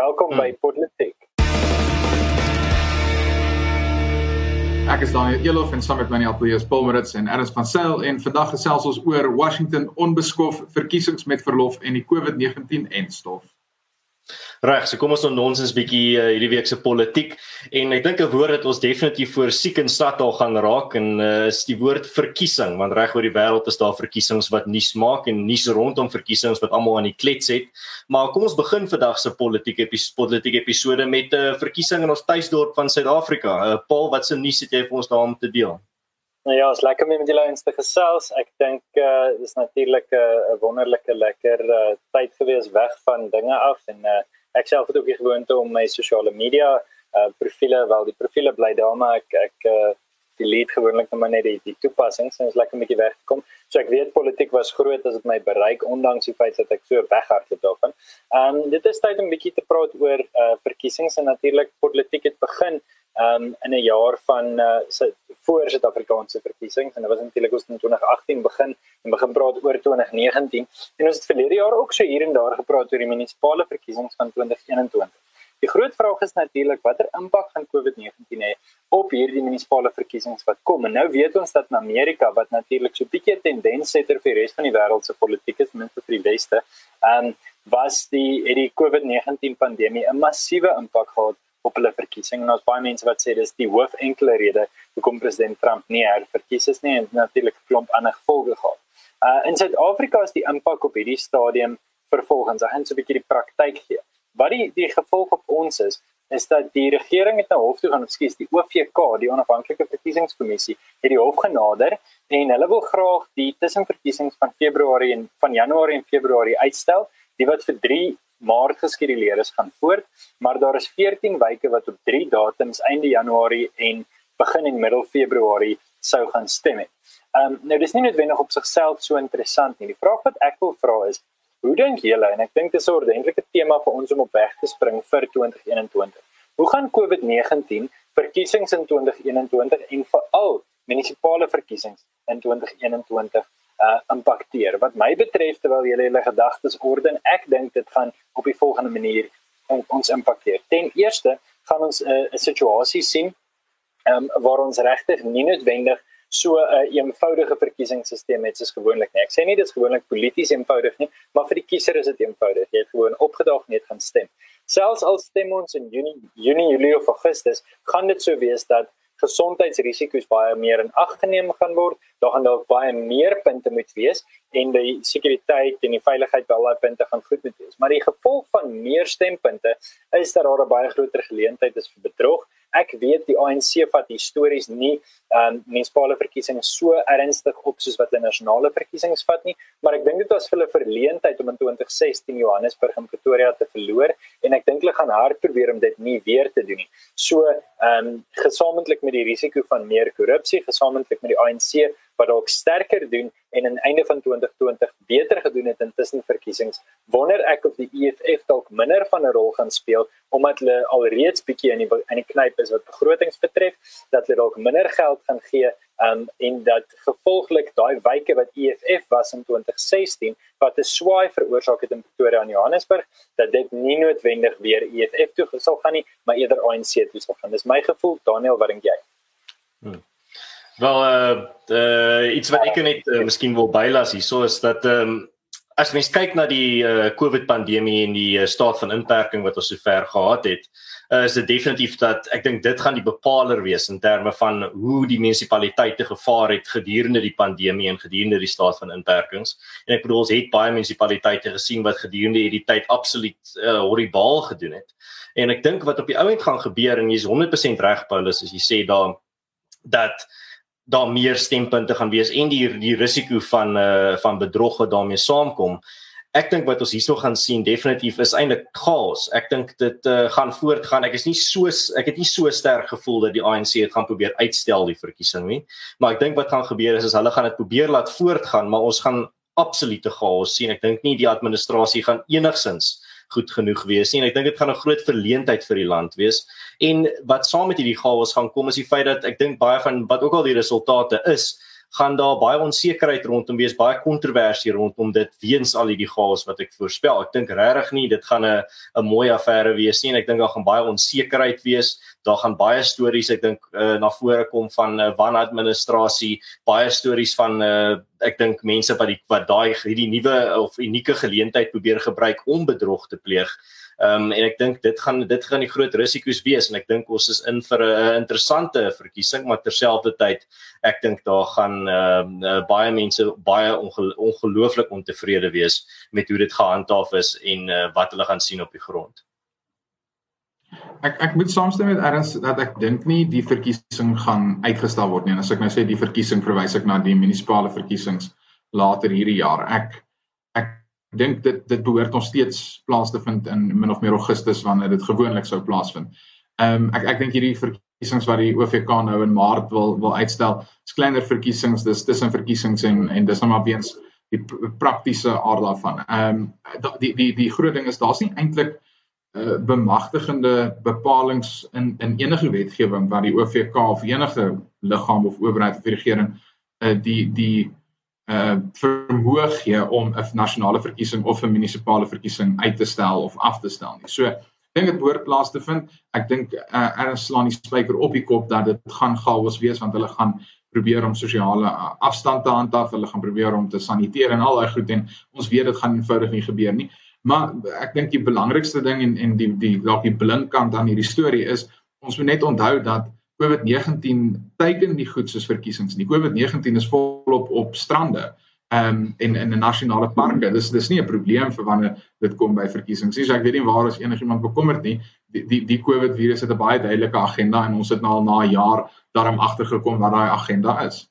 Welkom hmm. by Politiek. Ek is Daniel Elof en saam met my in die ateljee is Paul Marits en Ernst van Sail en vandag gesels ons oor Washington onbeskof verkiesings met verlof en die COVID-19 en stof. Reg, so kom ons nou nonsens bietjie uh, hierdie week se politiek en ek dink 'n woord wat ons definitief voor siek en sat al gaan raak en uh, is die woord verkiesing want reg oor die wêreld is daar verkiesings wat nuus maak en nuus rondom verkiesings wat almal aan die klets het. Maar kom ons begin vandag se politieke politieke episode met 'n uh, verkiesing in ons tuisdorp van Suid-Afrika. Uh, Paul, wat se nuus het jy vir ons daar om te deel? Nou ja, is lekker met julle eens te gesels. Ek dink uh dis natuurlik 'n uh, wonderlike lekker uh, tyd gewees weg van dinge af en uh ek self het ook die gewoonte om my sosiale media uh profile wel die profile bly daar maar ek ek uh delete gewoonlik net net die die toepassings en is lekker 'n bietjie weg gekom. So ek weet politiek was groot as dit my bereik ondanks die feit dat ek so weghardloop daarvan. Ehm um, dit is tyd om 'n bietjie te praat oor uh verkiesings en natuurlik politiek het begin um in 'n jaar van uh voor Suid-Afrikaanse verkiesings en dit was natuurlik ons in 2018 begin en begin praat oor 2019 en ons het verlede jaar ook so hier en daar gepraat oor die munisipale verkiesings van 2021. Die groot vraag is natuurlik watter impak gaan COVID-19 hê op hierdie munisipale verkiesings wat kom. En nou weet ons dat in Amerika wat natuurlik so 'n bietjie 'n tendens setter vir die res van die wêreld se politiek is, min vir die weste, um was die het die COVID-19 pandemie 'n massiewe impak gehad op hulle verkiesing en ons baie mense wat sê dis die hoof enkele rede hoekom president Trump nie herverkies is nie en natuurlik 'n klomp ander gevolge gehad. Uh in Suid-Afrika is die impak op hierdie stadium vervolgens, ek gaan so 'n bietjie die praktyk gee. Wat die die gevolg op ons is is dat die regering het na hof toe gaan, ekskuus, die OVK, die onafhanklike verkiesingskommissie, het die hof genader en hulle wil graag die tussenverkiesings van Februarie en van Januarie en Februarie uitstel, die wat vir 3 Maart geskeduleer is gaan voort, maar daar is 14 wyke wat op 3 datums einde Januarie en begin en middel Februarie sou gaan stem het. Ehm um, nou dis nie noodwendig op sigself so interessant nie. Die vraag wat ek wil vra is, hoe dink julle en ek dink dit is 'n ordentlike tema vir ons om op weg te spring vir 2021. Hoe gaan COVID-19 verkiesings in 2021 en veral munisipale verkiesings in 2021 uh impakteer. Wat my betref terwyl jy julle gedagtes orden, ek dink dit gaan op die volgende manier ons impakteer. Ten eerste gaan ons 'n uh, situasie sien um waar ons regtig nie noodwendig so 'n uh, eenvoudige verkiesingsstelsel het soos gewoonlik nie. Ek sê nie dit is gewoonlik polities eenvoudig nie, maar vir die kiezer is dit eenvoudig. Jy het gewoon opgedaag net gaan stem. Selfs al stem ons in Junie, Junie, Julie of Augustus, gaan dit so wees dat gesondheidsrisiko's baie meer in ag geneem gaan word. Daar gaan dalk baie meer punte moet wees en die sekuriteit en die veiligheid by al daai punte gaan goed moet wees. Maar die gevolg van meer stempunte is dat daar 'n baie groter geleentheid is vir bedrog ek weet die ANC vat histories nie um munisipale verkiesings so ernstig op soos wat hulle nasionale verkiesings vat nie, maar ek dink dit was vir hulle verleentheid om in 2016 Johannesburg en Pretoria te verloor en ek dink hulle gaan hard probeer om dit nie weer te doen nie. So um gesamentlik met die risiko van meer korrupsie, gesamentlik met die ANC wat dalk sterker doen en aan einde van 2020 beter gedoen het in tussenverkiesings, wonder ek of die EFF dalk minder van 'n rol gaan speel omdat hulle alreeds bietjie in die in die knyp is wat begrotings betref, dat hulle dalk minder geld gaan gee um, en dat gevolglik daai wyke wat EFF was in 2016 wat 'n swaai veroorsaak het in Pretoria en Johannesburg, dat dit nie noodwendig weer EFF toe sal gaan nie, maar eerder ANC toe sal gaan. Dis my gevoel, Daniel, wat dink jy? Hmm. Wel uh, uh iets wat ek net uh, miskien wil bylas hier, so is dat ehm um, as mens kyk na die uh COVID pandemie en die uh, staat van inperking wat ons sover gehad het, uh, is dit definitief dat ek dink dit gaan die bepaler wees in terme van hoe die munisipaliteite gevaar het gedurende die pandemie en gedurende die staat van inperkings. En ek bedoel ons het baie munisipaliteite gesien wat gedurende hierdie tyd absoluut uh, horribaal gedoen het. En ek dink wat op die ou end gaan gebeur en jy's 100% reg Paulus as jy sê daar dat daar meer stempunte gaan wees en die die risiko van uh van bedrog wat daarmee saamkom. Ek dink wat ons hierso gaan sien definitief is eintlik chaos. Ek dink dit uh, gaan voortgaan. Ek is nie so ek het nie so sterk gevoel dat die ANC dit gaan probeer uitstel die verkiesing nie. Maar ek dink wat gaan gebeur is, is hulle gaan dit probeer laat voortgaan, maar ons gaan absolute chaos sien. Ek dink nie die administrasie gaan enigsins goed genoeg wees nie en ek dink dit gaan 'n groot verleentheid vir die land wees. En wat saam met hierdie chaos gaan kom is die feit dat ek dink baie van wat ook al die resultate is gaan daar baie onsekerheid rondom wees, baie kontroversie rondom dit weens al hierdie chaos wat ek voorspel. Ek dink regtig nie dit gaan 'n 'n mooi affære wees nie en ek dink daar gaan baie onsekerheid wees. Daar gaan baie stories ek dink uh, na vore kom van uh, wanadministrasie, baie stories van uh, ek dink mense wat die wat daai hierdie nuwe of unieke geleentheid probeer gebruik om bedrog te pleeg. Ehm um, en ek dink dit gaan dit gaan die groot risiko's wees en ek dink ons is in vir 'n interessante verkiesing maar terselfdertyd ek dink daar gaan ehm uh, baie mense baie onge ongelooflik ontevrede wees met hoe dit gehandhaaf is en uh, wat hulle gaan sien op die grond. Ek ek moet saamstem met Erns dat ek dink nie die verkiesing gaan uitgestel word nie. En as ek nou sê die verkiesing verwys ek na die munisipale verkiesings later hierdie jaar. Ek Ek dink dit dit behoort nog steeds plaas te vind in min of meer Augustus wanneer dit gewoonlik sou plaasvind. Ehm um, ek ek dink hierdie verkiesings wat die OVK nou in Maart wil wil uitstel, is kleiner verkiesings, dis tussen verkiesings en en dis nou maar weens die praktiese aard daarvan. Ehm um, die die die groot ding is daar's nie eintlik uh, bemagtigende bepalinge in in enige wetgewing wat die OVK of enige liggaam of owerheid of regering uh, die die uh vermoë gee om 'n nasionale verkiesing of 'n munisipale verkiesing uit te stel of af te stel nie. So ek dink dit behoort plaas te vind. Ek dink uh Ernst slaan die spyker op die kop dat dit gaan chaos wees want hulle gaan probeer om sosiale uh, afstand te handhaaf, hulle gaan probeer om te saniteer en al daai goed en ons weet dit gaan eenvoudig nie gebeur nie. Maar ek dink die belangrikste ding en en die die dalk die blink kant aan hierdie storie is ons moet net onthou dat COVID-19 teiken nie goed soos verkiesings nie. COVID-19 is volop op strande ehm um, en in 'n nasionale parke. Dis dis nie 'n probleem vir wanneer dit kom by verkiesings nie. So ek weet nie waar is enigiemand bekommerd nie. Die die die COVID virus het 'n baie duidelike agenda en ons het nou al na 'n jaar daarom agtergekom wat daai agenda is.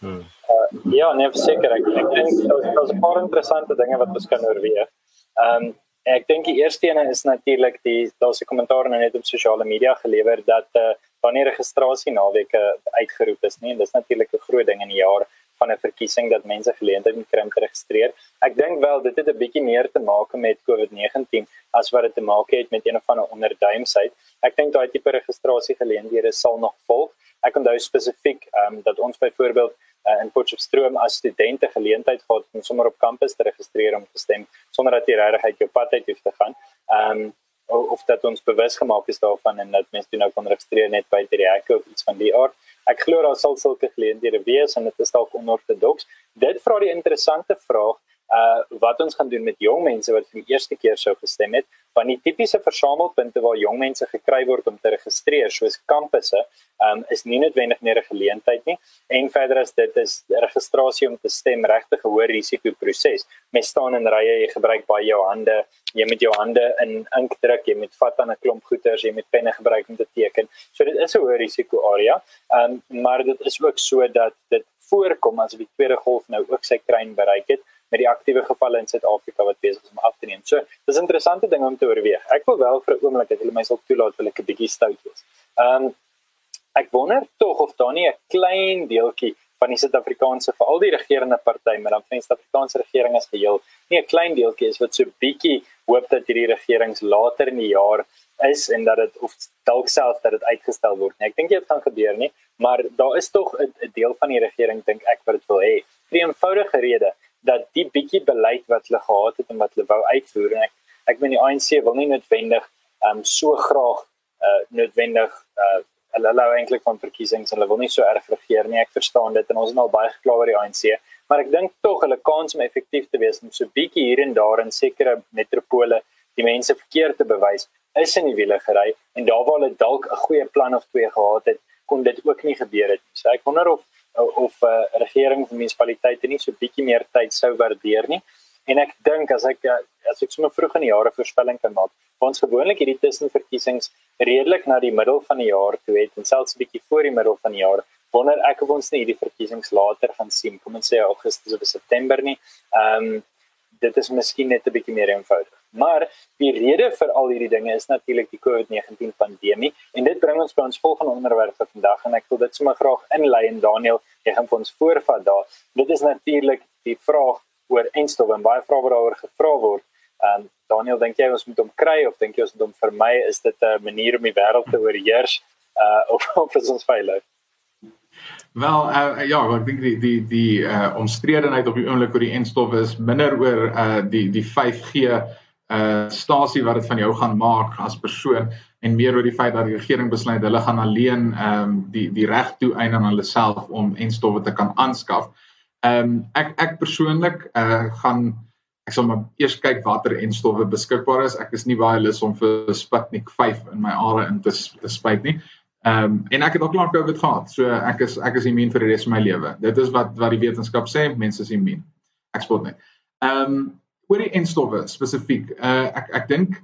Hmm. Uh, ja, nee, seker ek ek dink daar's 'n paar interessante dinge wat ons kan oorweeg. Ehm um, ek dink die eerste een is natuurlik die daar's 'n kommentaar nou net op sosiale media gelewer dat uh, wanneer registrasie naweke uitgeroep is nie en dis natuurlik 'n groot ding in die jaar van 'n verkiesing dat mense geleentheid kry om te registreer. Ek dink wel dit het 'n bietjie meer te maak met COVID-19 as wat dit te maak het met een of ander onderduimsheid. Ek dink daai tipe registrasie geleenthede sal nog volg. Ek onthou spesifiek ehm um, dat ons byvoorbeeld uh, in Potchefstroom as studente geleentheid gehad om sommer op kampus te registreer om te stem sonder dat jy regtig uit jou pad uit hoef te gaan. Ehm um, of dat ons bewus gemaak is daarvan en dat mense nou kan registreer net by die hekke of iets van die aard. Ek glo daar sal sulke geleenthede wees en dit is dalk onorthodox. Dit vra die interessante vraag uh wat ons gaan doen met jong mense wat vir die eerste keer sou gestem het want die tipiese versamelpunte waar jong mense gekry word om te registreer soos kampusse um is nie noodwendig meer 'n geleentheid nie. En verder as dit is registrasie om te stem regtig 'n hoë risiko proses mens staan in rye jy gebruik baie jou hande jy moet jou hande in ink druk jy moet vat aan 'n klomp goeters jy moet penne gebruik om te teken. So dit is 'n hoë risiko area um maar dit is ook so dat dit voorkom as die tweede golf nou ook sy kruin bereik het met die aktiewe gevalle in Suid-Afrika wat besig is om af te neem. So, dis 'n interessante ding om te oorweeg. Ek wil wel vir 'n oomblik dat hulle my sal toelaat wil ek 'n bietjie stout wees. Ehm um, ek wonder tog of daar nie 'n klein deeltjie van die Suid-Afrikaanse veral die regerende party met dan van die Suid-Afrikaanse regering as geheel nie 'n klein deeltjie is wat so bietjie hoop dat hierdie regerings later in die jaar is en dat dit of dalk self dat dit uitgestel word nie. Ek dink dit gaan gebeur nie, maar daar is tog 'n deel van die regering dink ek wat dit wil hê. Vir 'n eenvoudige rede dat die bietjie beleid wat hulle gehad het en wat hulle wou uitvoer en ek ek meen die ANC wil nie noodwendig um so graag uh noodwendig uh hulle hou eintlik van verkiesings en hulle wil nie so erg regeer nie. Ek verstaan dit en ons het al baie gekla oor die ANC maar ek dink tog hulle kans om effektief te wees om so bietjie hier en daar in sekere metropole die mense verkeerd te bewys is in die wiele gery en daar waar hulle dalk 'n goeie plan of twee gehad het kon dit ook nie gebeur het nie. So ek wonder of of 'n uh, eh, regering of munisipaliteite nie so bietjie meer tyd sou waardeer nie. En ek dink as ek eh, as ek sommer vroeg in die jare voorspelling kan maak, ons gewoonlik hierdie tussenverkiesings redelik na die middel van die jaar toe het en selfs 'n bietjie voor die middel van die jaar wonder ek of ons nie hierdie verkiesings later gaan sien, kom ons sê Augustus of September nie. Ehm um, dit is miskien net 'n bietjie meer eenvoudig. Maar die rede vir al hierdie dinge is natuurlik die COVID-19 pandemie en dit bring ons by ons volgende onderwerp vir vandag en ek wil dit sommer graag inlei en Daniel, jy gaan vir ons voorvat daar. Dit is natuurlik die vraag oor enstof en baie vrae wat daaroor gevra word. Ehm um, Daniel, dink jy ons moet hom kry of dink jy ons moet hom vermy? Is dit 'n manier om die wêreld te oorheers uh of of is ons veilig? Wel uh, ja, ek dink die die die uh omstredenheid op die oomblik oor die enstowwe is minder oor uh die die 5G stasie wat dit van jou gaan maak as persoon en meer oor die feit dat die regering besluit hulle gaan alleen ehm um, die die reg toe eien aan hulle self om enstowwe te kan aanskaf. Ehm um, ek ek persoonlik uh gaan ek sal maar eers kyk watter enstowwe beskikbaar is. Ek is nie baie lus om vir Sputnik 5 in my are in te te spuit nie. Ehm um, en ek het ook lank COVID gehad. So ek is ek is immuun vir die res van my lewe. Dit is wat wat die wetenskap sê, mense is immuun. Ek spot net. Ehm um, oor die enstowwe spesifiek. Uh ek ek dink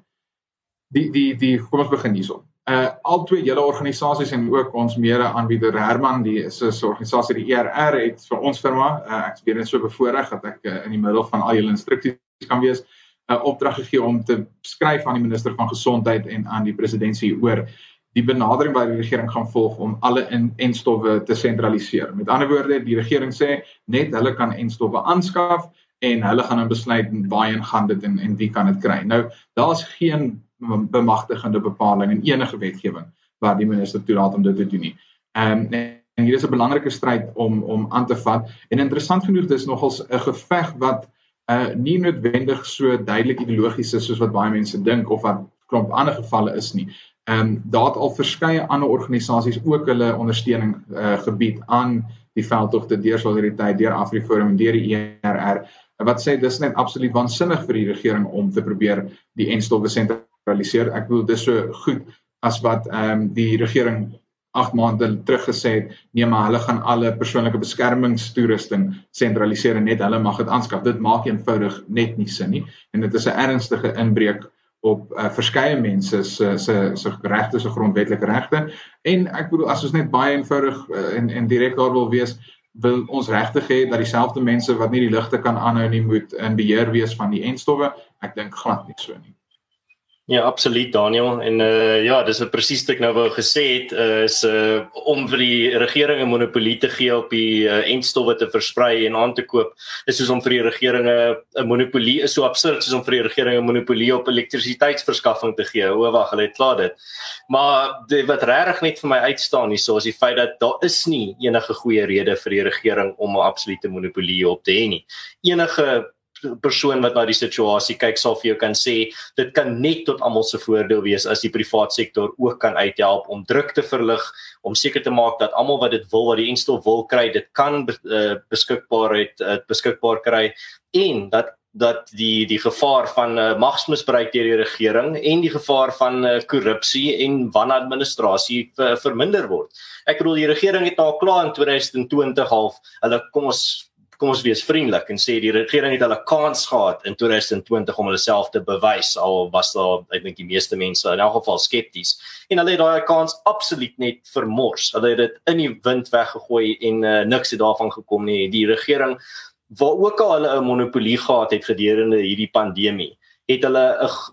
die die die kom ons begin hierson. Uh al twee julle organisasies en ook ons mede aanbieder Herman, die is 'n organisasie die ERR het vir ons firma. Uh, ek is baie so bevoorreg dat ek uh, in die middel van al julle instruksies kan wees 'n uh, opdrag gegee om te skryf aan die minister van gesondheid en aan die presidentsie oor die benadering wat die regering gaan volg om alle enstowwe te sentraliseer. Met ander woorde, die regering sê net hulle kan enstowwe aanskaf en hulle gaan dan besluit waarheen gaan dit en en wie kan dit kry. Nou, daar's geen bemagtigende bepaling in enige wetgewing wat die minister toelaat om dit te doen nie. Ehm um, en hier is 'n belangrike stryd om om aan te vat en interessant genoeg dis nogals 'n geveg wat uh nie noodwendig so duidelik ideologies is soos wat baie mense dink of wat klomp ander gevalle is nie. Ehm um, daar het al verskeie ander organisasies ook hulle ondersteuning uh, gebied aan die veldtogte deur solidariteit deur Afriforum en deur die ERR wat sê dis net absoluut waansinnig vir die regering om te probeer die enstowwe sentraliseer. Ek bedoel dis so goed as wat ehm um, die regering 8 maande terug gesê het nee maar hulle gaan alle persoonlike beskermingstoerusting sentraliseer en net hulle mag dit aanskaf. Dit maak eenvoudig net nie sin nie en dit is 'n ernstige inbreuk op uh, verskeie mense se se se regte se grondwetlike regte en ek bedoel as ons net baie eenvoudig uh, en en direk daar wil wees wil ons regtig hê dat dieselfde mense wat nie die ligte kan aanhou nie moet in beheer wees van die enstowwe? Ek dink glad nie so nie Ja, absoluut Daniel en uh ja, dis wat presies ek nou wou gesê het uh, is uh om vir die regering 'n monopolie te gee op die uh, entstowwe te versprei en aan te koop. Is soos om vir die regering 'n monopolie is so absurd soos om vir die regering 'n monopolie op elektrisiteitsverskaffing te gee. O wag, hulle het klaar dit. Maar die, wat regtig net vir my uitstaan hierso is die feit dat daar is nie enige goeie rede vir die regering om 'n absolute monopolie op te hê nie. Enige persoon wat na die situasie kyk sal vir jou kan sê dit kan net tot almal se voordeel wees as die privaat sektor ook kan uithelp om druk te verlig om seker te maak dat almal wat dit wil wat die instof wil kry dit kan uh, beskikbaarheid uh, beskikbaar kry en dat dat die die gevaar van uh, magsmisbruik deur die regering en die gevaar van uh, korrupsie en wanadministrasie uh, verminder word. Ek bedoel die regering het nou al klaar in 2020 half hulle kom ons kom ons wees vriendelik en sê die regering het hulle kans gehad in 2020 om hulle self te bewys al was daar ek dink die meeste mense in elk geval skepties en hulle het daai kans absoluut net vermors. Hulle het dit in die wind weggegooi en uh, niks het daarvan gekom nie. Die regering waar ook al hulle 'n monopolie gehad het gedurende hierdie pandemie het hulle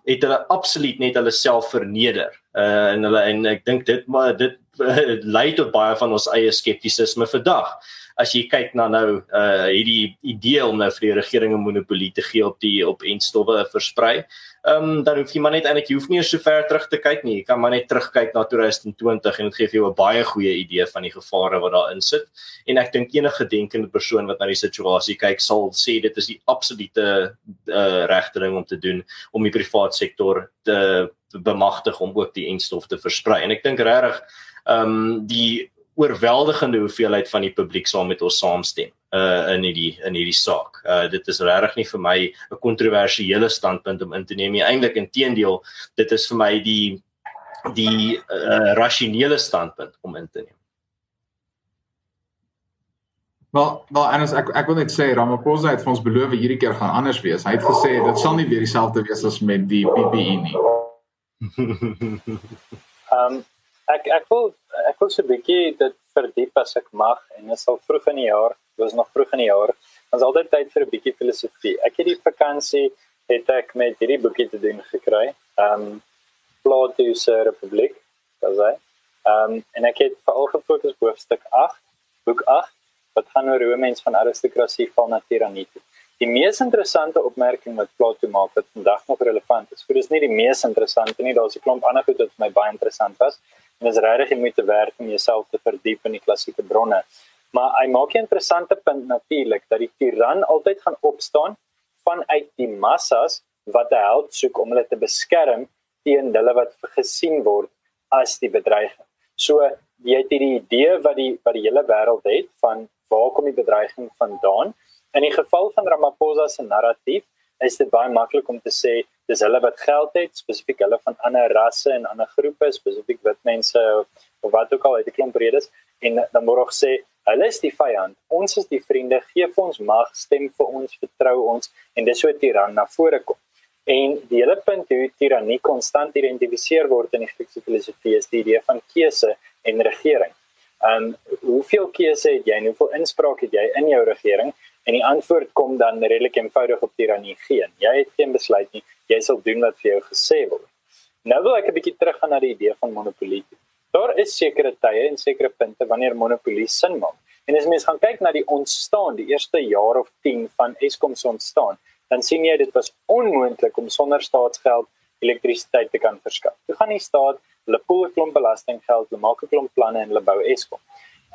het hulle absoluut net hulle self verneder. Uh en hulle en ek dink dit maar dit uh, lei tot baie van ons eie skeptisisme vandag as jy kyk na nou uh hierdie idee om nou vir die regering 'n monopolie te gee op die op enstowwe versprei. Ehm um, dan hoef jy maar net eintlik jy hoef nie so ver terug te kyk nie. Jy kan maar net terugkyk na 2020 en dit gee vir jou 'n baie goeie idee van die gevare wat daarin sit. En ek dink enige denkende persoon wat na die situasie kyk sal sê dit is die absolute uh regte ding om te doen om die privaat sektor te bemagtig om ook die enstof te versprei. En ek dink regtig ehm um, die oorweldigende hoeveelheid van die publiek saam met ons saamstem uh in hierdie in hierdie saak. Uh dit is regtig nie vir my 'n kontroversiële standpunt om in te neem nie. Eintlik inteendeel, dit is vir my die die uh rasionele standpunt om in te neem. Wel, wel Anders, ek ek wil net sê Ramaphosa het vir ons beloof hierdie keer gaan anders wees. Hy het gesê dit sal nie weer dieselfde wees as met die PPE nie. Ehm um, ek ek wil ek wil so 'n bietjie dit verdiep as ek mag en dit sal vroeg in die jaar, dit was nog vroeg in die jaar. Ons altyd tyd vir 'n bietjie filosofie. Ek het die vakansie het ek met hierdie boekie te doen gekry. Um Plato se Republiek, wat sê? Um en ek het veral gefokus op hoofstuk 8, boek 8 wat gaan oor hoe mens van aristokrasie val na tirannie. Die mees interessante opmerking wat Plato maak wat vandag nog relevant is. Vir dis nie die mees interessante nie, daar's 'n klomp ander goed wat vir my baie interessant was. En is regtig om te werk om jouself te verdiep in die klassieke bronne. Maar hy maak 'n interessante punt natuurlik dat die tiran altyd gaan opstaan vanuit die massas wat 'n held soek om hulle te beskerm teen hulle wat gesien word as die bedreiging. So jy het hierdie idee wat die wat die hele wêreld het van waar kom die bedreiging vandaan? In die geval van Ramaphosa se narratief is dit baie maklik om te sê dis hulle wat geld het, spesifiek hulle van ander rasse en ander groepe, spesifiek wit mense of, wat ook al, het 'n klomp redes en dan word ook gesê hulle is die vyand, ons is die vriende, gee vir ons mag, stem vir ons, vertrou ons en dis 'n tiran na vore kom. En die hele punt hoe tirannie konstant identifiseer word in die Griekse filosofie is die idee van keuse en regering. Um hoeveel keuse het jy en hoeveel inspraak het jy in jou regering? En die antwoord kom dan redelik eenvoudig op tirannie geen. Jy het geen besluit nie. Jy sal doen wat vir jou gesê word. Nou wil ek 'n bietjie teruggaan na die idee van monopolie. Daar is sekere tye en sekere punte wanneer monopolie sin maak. En as mens gaan kyk na die ontstaan, die eerste jaar of 10 van Eskom se ontstaan, dan sien jy dit was onmoontlik om sonder staatsgeld elektrisiteit te kan verskaf. Toe gaan die staat, hulle pool 'n klomp belastinggeld, hulle maak 'n klomp planne en hulle bou Eskom.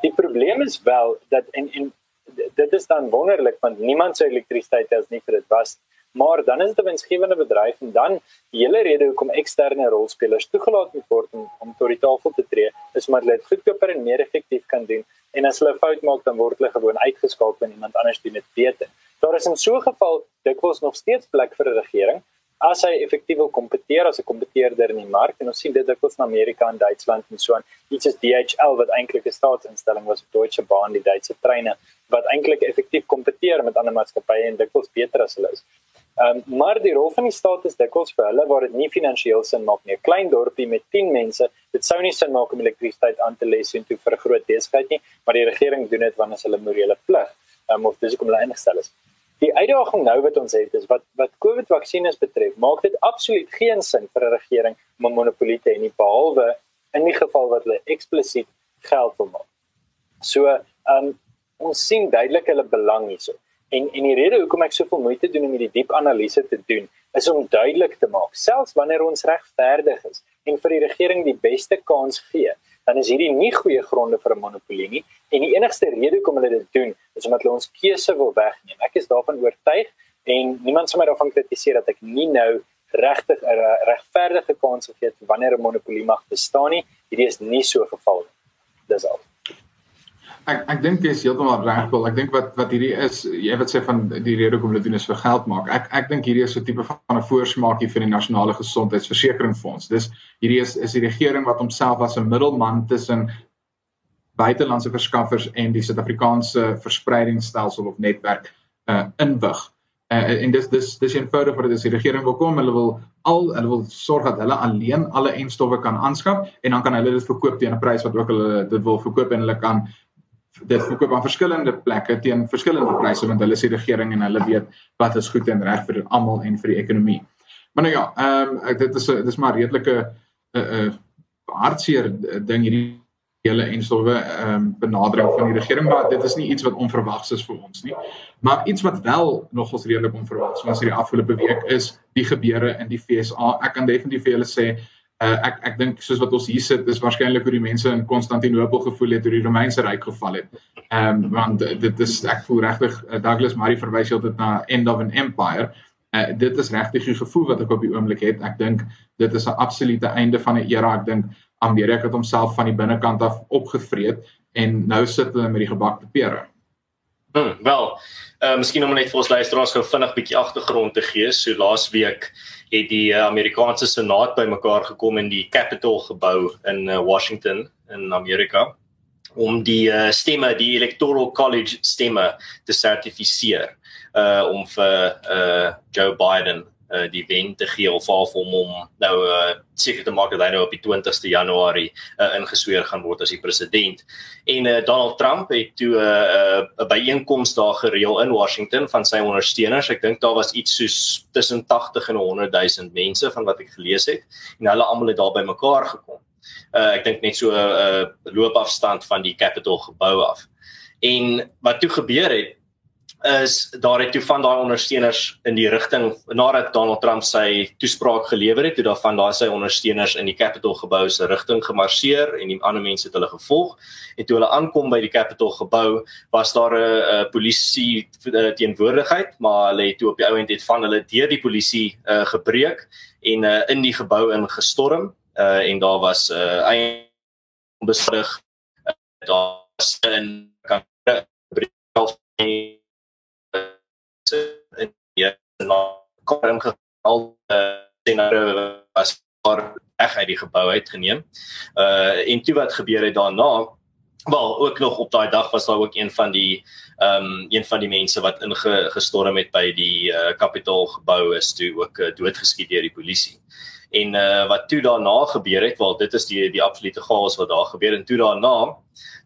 Die probleem is wel dat en en dit is dan wonderlik want niemand sou elektrisiteit as nie vir dit was maar dan is dit 'n winsgewende bedryf en dan die hele rede hoekom eksterne rolspelers toegelaat word om om tot die tafel te tree is omdat hulle dit goedkoper en meer effektief kan doen en as hulle 'n fout maak dan word hulle gewoon uitgeskakel en iemand anders doen dit beter. Daar is in so 'n geval dikwels nog steeds plek vir 'n regering as hy effektief wil kompeteer as 'n kompeteerder in die mark en ons sien dit dikwels in Amerika en Duitsland en so aan. Iets is DHL wat eintlik 'n staatsinstelling was, Deutsche Bahn, die Duitse treine wat eintlik effektief kompeteer met ander maatskappye en dikwels beter as hulle is. Ehm um, maar die rol van die staat is dikwels vir hulle waar dit nie finansiëel sin maak nie. 'n Klein dorpie met 10 mense, dit sou nie sin maak om elektrisiteit aan te lê sien toe vir 'n groot besigheid nie, maar die regering doen dit wanneer hulle morele plig um, of dis hoekom hulle ingestel is. Die uitdaging nou wat ons het is wat wat COVID vaksines betref, maak dit absoluut geen sin vir 'n regering om 'n monopolie te hê nie behalwe in die geval wat hulle eksplisiet geld wil maak. So, ehm um, ons sien duidelik hulle belang hierso. En en die rede hoekom ek soveel moeite doen om hierdie diep analise te doen, is om duidelik te maak, selfs wanneer ons regverdig is en vir die regering die beste kans gee, dan is hierdie nie goeie gronde vir 'n monopolie nie. En die enigste rede hoekom hulle dit doen, is omdat hulle ons keuse wil wegneem. Ek is daarvan oortuig en niemand sal my daarvan kritiseer dat ek nie nou regtig 'n regverdige kans gegee het wanneer 'n monopolie mag bestaan nie. Hierdie is nie so geval nie. Dis al ek ek dink jy is heeltemal reg wel. Ek dink wat wat hierdie is, jy wat sê van die rede hoekom hulle doen is vir geld maak. Ek ek dink hierdie is so 'n tipe van 'n voorsmaakie vir die nasionale gesondheidsversekeringsfonds. Dis hierdie is is die regering wat homself as 'n middelman tussen buitelandse verskaffers en die Suid-Afrikaanse verspreidingsstelsel of netwerk uh inwig. Uh, en dis dis dis eenvoudig wat dit is die regering wil kom hulle wil al hulle wil sorg dat hulle alleen alle enstowwe kan aanskaf en dan kan hulle dit verkoop teen 'n prys wat ook hulle dit wil verkoop en hulle kan dit verkoop aan verskillende plekke teen verskillende pryse want hulle is die regering en hulle weet wat is goed en reg vir almal en vir die ekonomie. Maar nou ja, ehm um, dit is dit is maar redelike 'n uh, 'n uh, hartseer ding hierdie hele en stowwe ehm um, benadering van die regering maar dit is nie iets wat onverwags is vir ons nie. Maar iets wat wel nogals redelik onverwags was hierdie afgelope week is die gebeure in die FSA. Ek kan definitief vir julle sê Uh, ek ek dink soos wat ons hier sit is waarskynlik hoe die mense in Konstantinopel gevoel het toe die Romeinse ryk geval het. Ehm um, want dit is ek voel regtig uh, Douglas Murray verwys altyd na end of an empire. Uh, dit is regtig die gevoel wat ek op die oomblik het. Ek dink dit is 'n absolute einde van 'n era. Ek dink Amerika het homself van die binnekant af opgevreet en nou sit hulle met die gebakte pere. Hmm, wel, uh, miskien om net vir ons luisteraars gou vinnig bietjie agtergrond te gee. So laasweek het die uh, Amerikaanse Senaat bymekaar gekom in die Capitol gebou in uh, Washington in Amerika om die uh, stemme, die Electoral College stemme te sertifiseer uh om vir uh Joe Biden uh die wen te gee of al vir hom om nou uh seker te maak dat hy nou op die 20ste Januarie uh ingesweer gaan word as die president. En uh Donald Trump het toe 'n uh, 'n uh, byeenkoms daar gereël in Washington van sy ondersteuners. Ek dink daar was iets soos tussen 80 en 100 000 mense van wat ek gelees het en hulle almal het daar bymekaar gekom. Uh ek dink net so 'n uh, uh, loopafstand van die Capitol gebou af. En wat toe gebeur het is daar het toe van daai ondersteuners in die rigting nadat Donald Trump sy toespraak gelewer het, toe daar van daai sy ondersteuners in die Capitol gebou se rigting gemarseer en die ander mense het hulle gevolg. En toe hulle aankom by die Capitol gebou, was daar 'n polisie eh, teenwoordigheid, maar hulle het toe op die ou end het van hulle deur die polisie uh, gebreek en uh, in die gebou ingestorm uh, en daar was 'n uh, onbeskadig uh, daar was 'n kan kom al senare was maar reg uit die gebou uitgeneem. Uh en toe wat gebeur het daarna Wel ook nog op daai dag was daar ook een van die ehm um, een van die mense wat ingestorm het by die uh, Capitol gebou is toe ook uh, doodgeskiet deur die polisie. En uh wat toe daarna gebeur het, wel dit is die die absolute chaos wat daar gebeur en toe daarna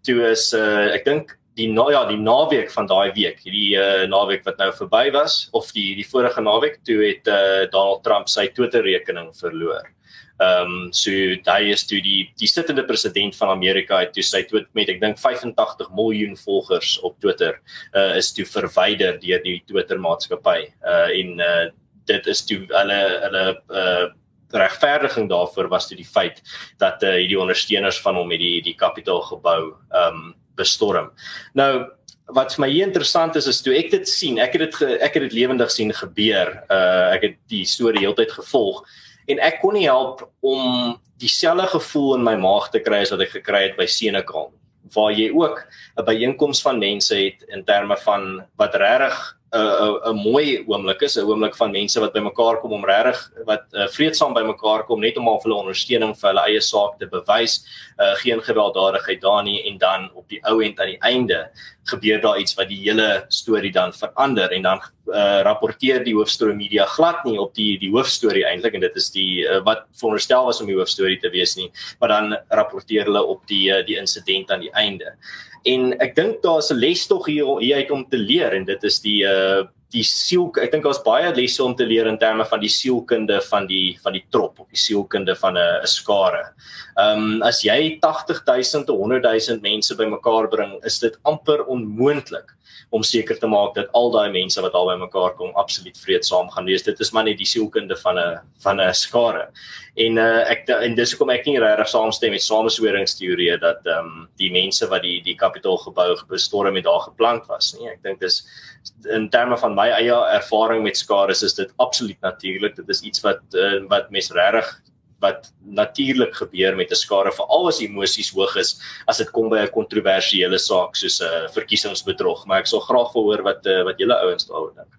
toe is uh ek dink die ja die naweek van daai week hierdie uh, naweek wat nou verby was of die die vorige naweek toe het uh, Donald Trump sy Twitter rekening verloor. Ehm um, so hy is toe die die sittende president van Amerika het toe sy Twitter met ek dink 85 miljoen volgers op Twitter uh, is toe verwyder deur die Twitter maatskappy. Uh en uh, dit is toe hulle hulle uh regverdiging daarvoor was toe die feit dat uh, hierdie ondersteuners van hom met die die kapitaal gebou ehm um, bestorm. Nou wat vir my hier interessant is is toe ek dit sien, ek het dit ek het dit lewendig sien gebeur. Uh ek het die storie heeltyd gevolg en ek kon nie help om dieselfde gevoel in my maag te kry as wat ek gekry het by Senekal waar jy ook 'n byeenkoms van mense het in terme van wat regtig 'n 'n mooi oomblik is, 'n oomblik van mense wat bymekaar kom om regtig wat uh, vreedsaam bymekaar kom net om al hulle ondersteuning vir hulle eie saak te bewys. Uh, geen gewelddadigheid daar nie en dan op die ou end aan die einde gebeur daar iets wat die hele storie dan verander en dan uh, rapporteer die hoofstorie media glad nie op die die hoofstorie eintlik en dit is die uh, wat veronderstel was om die hoofstorie te wees nie, maar dan rapporteer hulle op die uh, die insident aan die einde en ek dink daar's 'n les tog hier hier uit om te leer en dit is die uh die siel ek dink daar's baie lesse om te leer in terme van die sielkunde van die van die trop of die sielkunde van 'n skare. Ehm um, as jy 80000 tot 100000 mense bymekaar bring, is dit amper onmoontlik om seker te maak dat al daai mense wat al bymekaar kom absoluut vreedsaam gaan wees. Dit is maar net die sielkunde van 'n van 'n skare. En uh, ek en dis hoekom ek nie regtig saamstem met samesweringsteorieë dat ehm um, die mense wat die die kapitaal gebou bestorm het daar geplant was nie. Ek dink dis in terme van my eie ervaring met skare is dit absoluut natuurlik. Dit is iets wat uh, wat mense regtig wat natuurlik gebeur met 'n skare veral as emosies hoog is as dit kom by 'n kontroversiële saak soos 'n uh, verkiesingsbedrog maar ek sal graag wil hoor wat uh, wat julle ouens daaroor dink.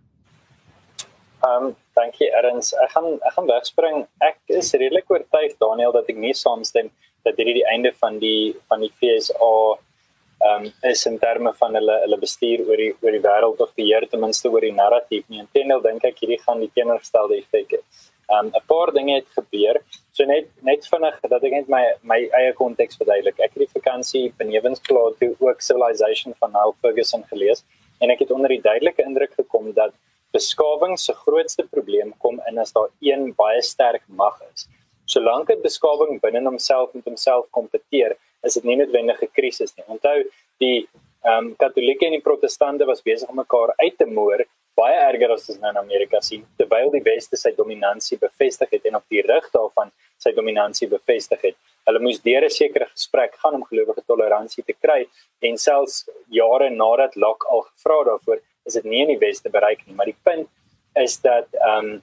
Ehm dankie Erns. Ek gaan ek gaan wegspring. Ek is redelik oortuig Daniel dat ek nie saamstem dat hierdie die einde van die van die FSA ehm um, is in terme van hulle hulle bestuur oor die oor die wêreld of beheer ten minste oor die narratief nie. Inteendeel dink ek hierdie gaan die teenoorgestelde effek hê. Ehm um, 'n paar dinge het gebeur. So net net vinnig dat ek net my my eie konteks verduidelik. Ek het die vakansie benewens klaar toe ook Civilization van Neil Ferguson gelees en ek het onder die duidelike indruk gekom dat beskawing se grootste probleem kom in as daar een baie sterk mag is. Solank dit beskawing binne homself met homself kompeteer, is dit nie noodwendig 'n krisis nie. Onthou, die ehm um, Katolieke en die Protestante was besig om mekaar uit te moer baie erger as ons nou in Amerika sien terwyl die weste sy dominansie bevestig het en op die rug daarvan sy dominansie bevestig het. Hulle moes deur 'n sekere gesprek gaan om gelowige toleransie te kry en selfs jare nadat Locke al gevra daarvoor is dit nie in die weste bereik nie, maar die punt is dat ehm um,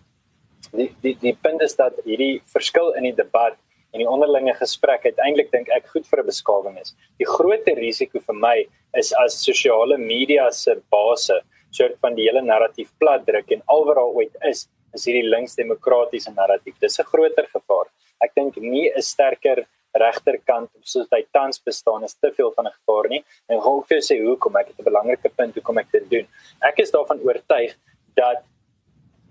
die die die punt is dat hierdie verskil in die debat en die onderlinge gesprek uiteindelik dink ek goed vir 'n beskawing is. Die groter risiko vir my is as sosiale media se base soort van die hele narratief platdruk en alwaar ooit is is hierdie linksdemokratiese narratief. Dis 'n groter gevaar. Ek dink nie 'n sterker regterkant soos hy tans bestaan is te veel van 'n gevaar nie. En hoe vir sê hoekom ek het 'n belangrike punt hoekom ek dit doen. Ek is daarvan oortuig dat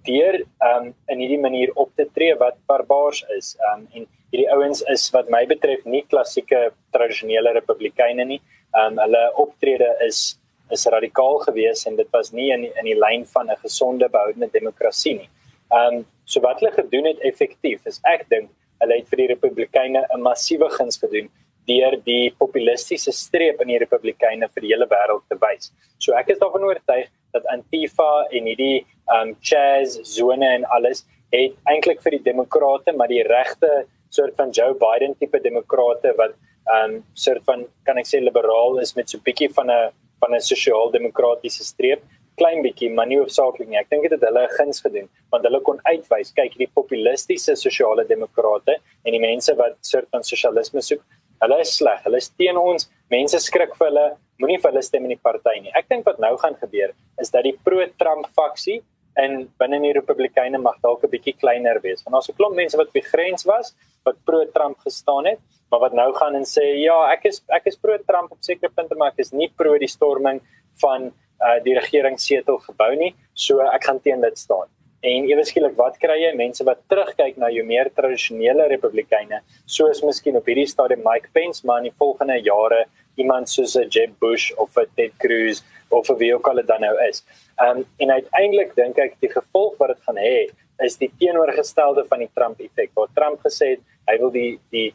deur um in hierdie manier op te tree wat barbaars is um en hierdie ouens is wat my betref nie klassieke tradisionele republikeine nie. Um hulle optrede is is radikaal geweest en dit was nie in in die lyn van 'n gesonde behoudende demokrasie nie. Um so wat hulle gedoen het effektief is ek dink hulle het vir die republikeine 'n massiewe guns gedoen deur die populistiese streep in die Republikeine vir die hele wêreld te wys. So ek is daarvan oortuig dat Antifa en hierdie um Chaz zone en alles het eintlik vir die demokrate maar die regte soort van Joe Biden tipe demokrate wat um soort van kan ek sê liberaal is met so 'n bietjie van 'n van 'n sosiaal-demokratiese streep klein bietjie maar nie hoofsaaklik nie. Ek dink dit het hulle guns gedoen want hulle kon uitwys kyk hierdie populistiese sosiale demokrate en die mense wat soort van sosialisme soek Hulle is sleg. Hulle is teen ons. Mense skrik vir hulle. Moenie vir hulle stem in die party nie. Ek dink wat nou gaan gebeur is dat die pro-Trump faksie in binne die Republikeine mag dalk 'n bietjie kleiner wees. Want daar's 'n klomp mense wat die grens was wat pro-Trump gestaan het, maar wat nou gaan en sê ja, ek is ek is pro-Trump op sekere punte, maar ek is nie pro die storming van uh, die regeringssetel gebou nie. So ek gaan teen dit staan. En ewe skielik wat kry jy mense wat terugkyk na jou meer tradisionele republikeine soos miskien op hierdie stadium Mike Pence maar in die volgende jare iemand soos 'n Jeb Bush of 'n Ted Cruz of wie ook al dit dan nou is. Um en uiteindelik dink ek die gevolg wat dit gaan hê is die teenoorgestelde van die Trump effek. Waar Trump gesê het hy wil die die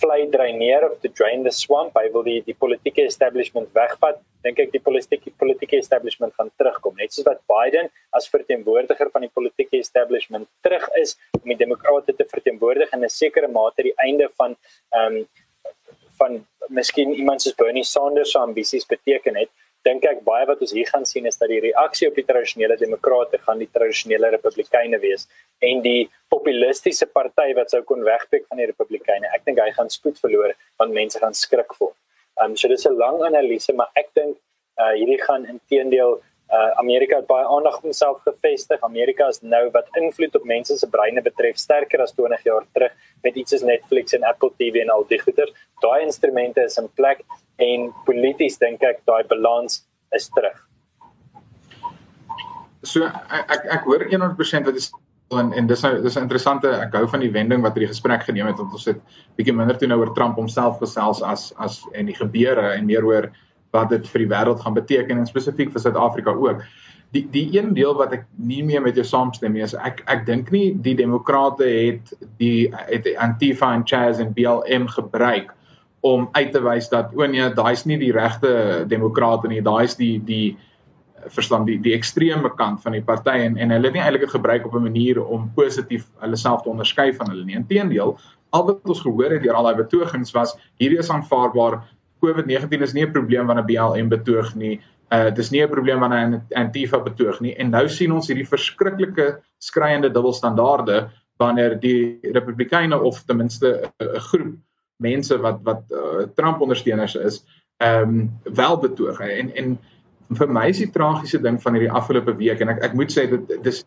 vlei dreineer of to drain the swamp. Hy wil die die politieke establishment wegvat. Dink ek die politieke politieke establishment gaan terugkom. Net soos wat Biden as verteenwoordiger van die politieke establishment terug is om die demokrate te verteenwoordig in 'n sekere mate die einde van ehm um, van miskien iemand soos Bernie Sanders se ambisies beteken het dink ek baie wat ons hier gaan sien is dat die reaksie op die tradisionele demokrate gaan die tradisionele republikeine wees en die populistiese party wat sou kon wegpik van die republikeine ek dink hy gaan spoed verloor want mense gaan skrik voel. Um so dis 'n lang analise maar ek dink uh hierdie gaan intedeel uh Amerika het baie aandag op homself gevestig. Amerika is nou wat invloed op mense se breine betref sterker as 20 jaar terug met iets soos Netflix en Apple TV en al die goeder. Daai instrumente is in plek en polities dink ek daai balans is terug. So ek ek, hoor 100% wat is en en dis nou dis 'n interessante ek hou van die wending wat hierdie gesprek geneem het want ons het bietjie minder toe nou oor Trump homself gesels as as en die gebeure en meer oor wat dit vir die wêreld gaan beteken en spesifiek vir Suid-Afrika ook. Die die een deel wat ek nie meer met jou saamstem nie is ek ek dink nie die demokrate het die het Antifa en Chaz en BLM gebruik om uit te wys dat o nee, daai's nie die regte demokrate nie, daai's die die verstaan die die ekstreme kant van die party en en hulle het nie eintlik gebruik op 'n manier om positief hulle self te onderskei van hulle nie. Inteendeel, al wat ons gehoor het deur al daai betogings was hierdie is aanvaarbaar. COVID-19 is nie 'n probleem wanneer BLM betoog nie. Uh dis nie 'n probleem wanneer Antifa betoog nie. En nou sien ons hierdie verskriklike skreiende dubbelstandaarde wanneer die Republikeine of ten minste 'n groep mense wat wat uh, Trump ondersteuners is, ehm um, wel betoog. En en vir my is die tragiese ding van hierdie afgelope week en ek ek moet sê dit dis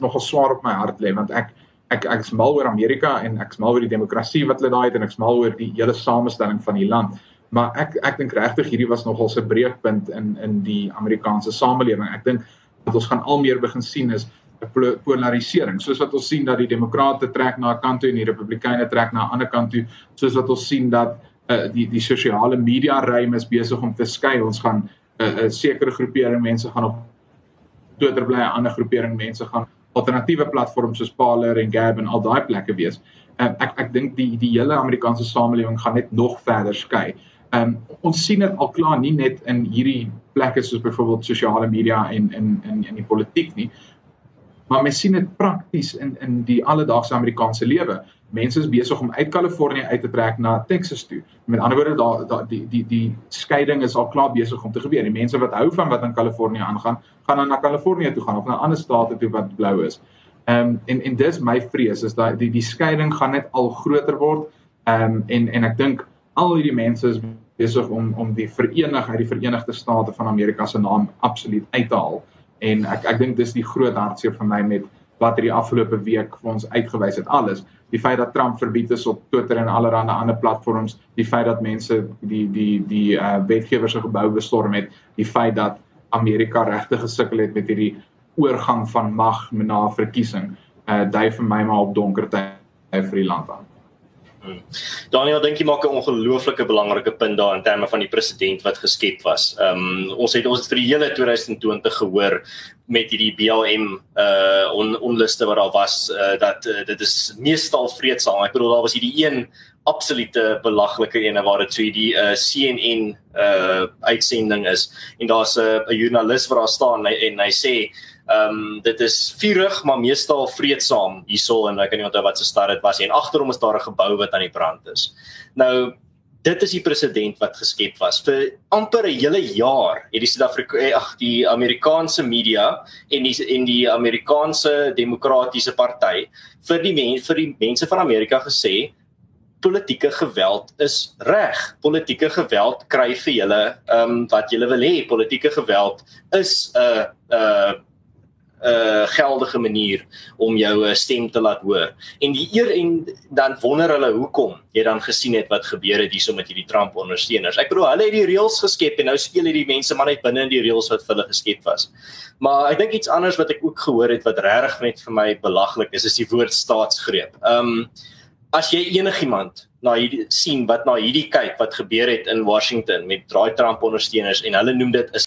nogal swaar op my hart lê want ek ek ek is mal oor Amerika en ek is mal oor die demokrasie wat hulle daai het en ek is mal oor die hele samestelling van die land. Maar ek ek dink regtig hierdie was nogal 'n breekpunt in in die Amerikaanse samelewing. Ek dink wat ons gaan al meer begin sien is polarisering soos wat ons sien dat die demokrate trek na 'n kant toe en die republikeine trek na 'n ander kant toe soos wat ons sien dat uh, die die sosiale media ruim is besig om te skei ons gaan 'n uh, uh, sekere groepering mense gaan op Twitter bly 'n ander groepering mense gaan alternatiewe platforms soos Parler en Gab en al daai plekke wees. Uh, ek ek dink die die hele Amerikaanse samelewing gaan net nog verder skei. Um, ons sien dit al klaar nie net in hierdie plekke soos byvoorbeeld sosiale media en in in in die politiek nie maar mens sien dit prakties in in die alledaagse Amerikaanse lewe. Mense is besig om uit Kalifornië uit te trek na Texas toe. Met ander woorde daar da, die die die skeiding is al klaar besig om te gebeur. Die mense wat hou van wat in Kalifornië aangaan, gaan dan na Kalifornië toe gaan of na ander state toe wat blou is. Ehm um, en en dis my vrees is dat die die skeiding gaan net al groter word. Ehm um, en en ek dink al hierdie mense is besig om om die verenigheid, die Verenigde State van Amerika se naam absoluut uit te haal en ek ek dink dis die groot hartseer vir my met wat hierdie afgelope week vir ons uitgewys het. Alles die feit dat Trump verbied is op Twitter en allerlei ander platforms die feit dat mense die die die uh, wetgewers se gebou bestorm het die feit dat Amerika regtig gesukkel het met hierdie oorgang van mag na verkiesing uh dui vir my maar op donker tye vir die land aan Hmm. Daniel dink jy maak 'n ongelooflike belangrike punt daar in terme van die president wat geskep was. Ehm um, ons het ons het vir die hele 2020 gehoor met hierdie BLM uh on, onluste wat daar was uh, dat uh, dit is meestal vreedsaam. Ek bedoel daar was hierdie een absolute belaglike ene waar dit so hierdie uh, CNN uh uitsending is en daar's 'n uh, joernalis wat daar staan en, en hy sê Ehm um, dit is vurig maar meestal vreedsaam hierso en ek kan nie onthou wat se stad dit was nie en agter hom is daar 'n gebou wat aan die brand is. Nou dit is die president wat geskep was vir amper 'n hele jaar het die Suid-Afrika eh, ag die Amerikaanse media en die en die Amerikaanse Demokratiese Party vir die mense vir die mense van Amerika gesê politieke geweld is reg. Politieke geweld kry vir julle ehm um, wat julle wil hê. Politieke geweld is 'n uh, 'n uh, uh, geldige manier om jou uh, stem te laat hoor. En die eer en dan wonder hulle hoekom jy dan gesien het wat gebeur het hierso met hierdie Trump ondersteuners. Ek bedoel hulle het die reëls geskep en nou speel hierdie mense maar net binne in die reëls wat vir hulle geskep was. Maar ek dink iets anders wat ek ook gehoor het wat regtig net vir my belaglik is, is die woord staatsgreep. Um, as jy enigiemand na hierdie sien wat na hierdie kyk wat gebeur het in Washington met daai Trump ondersteuners en hulle noem dit 'n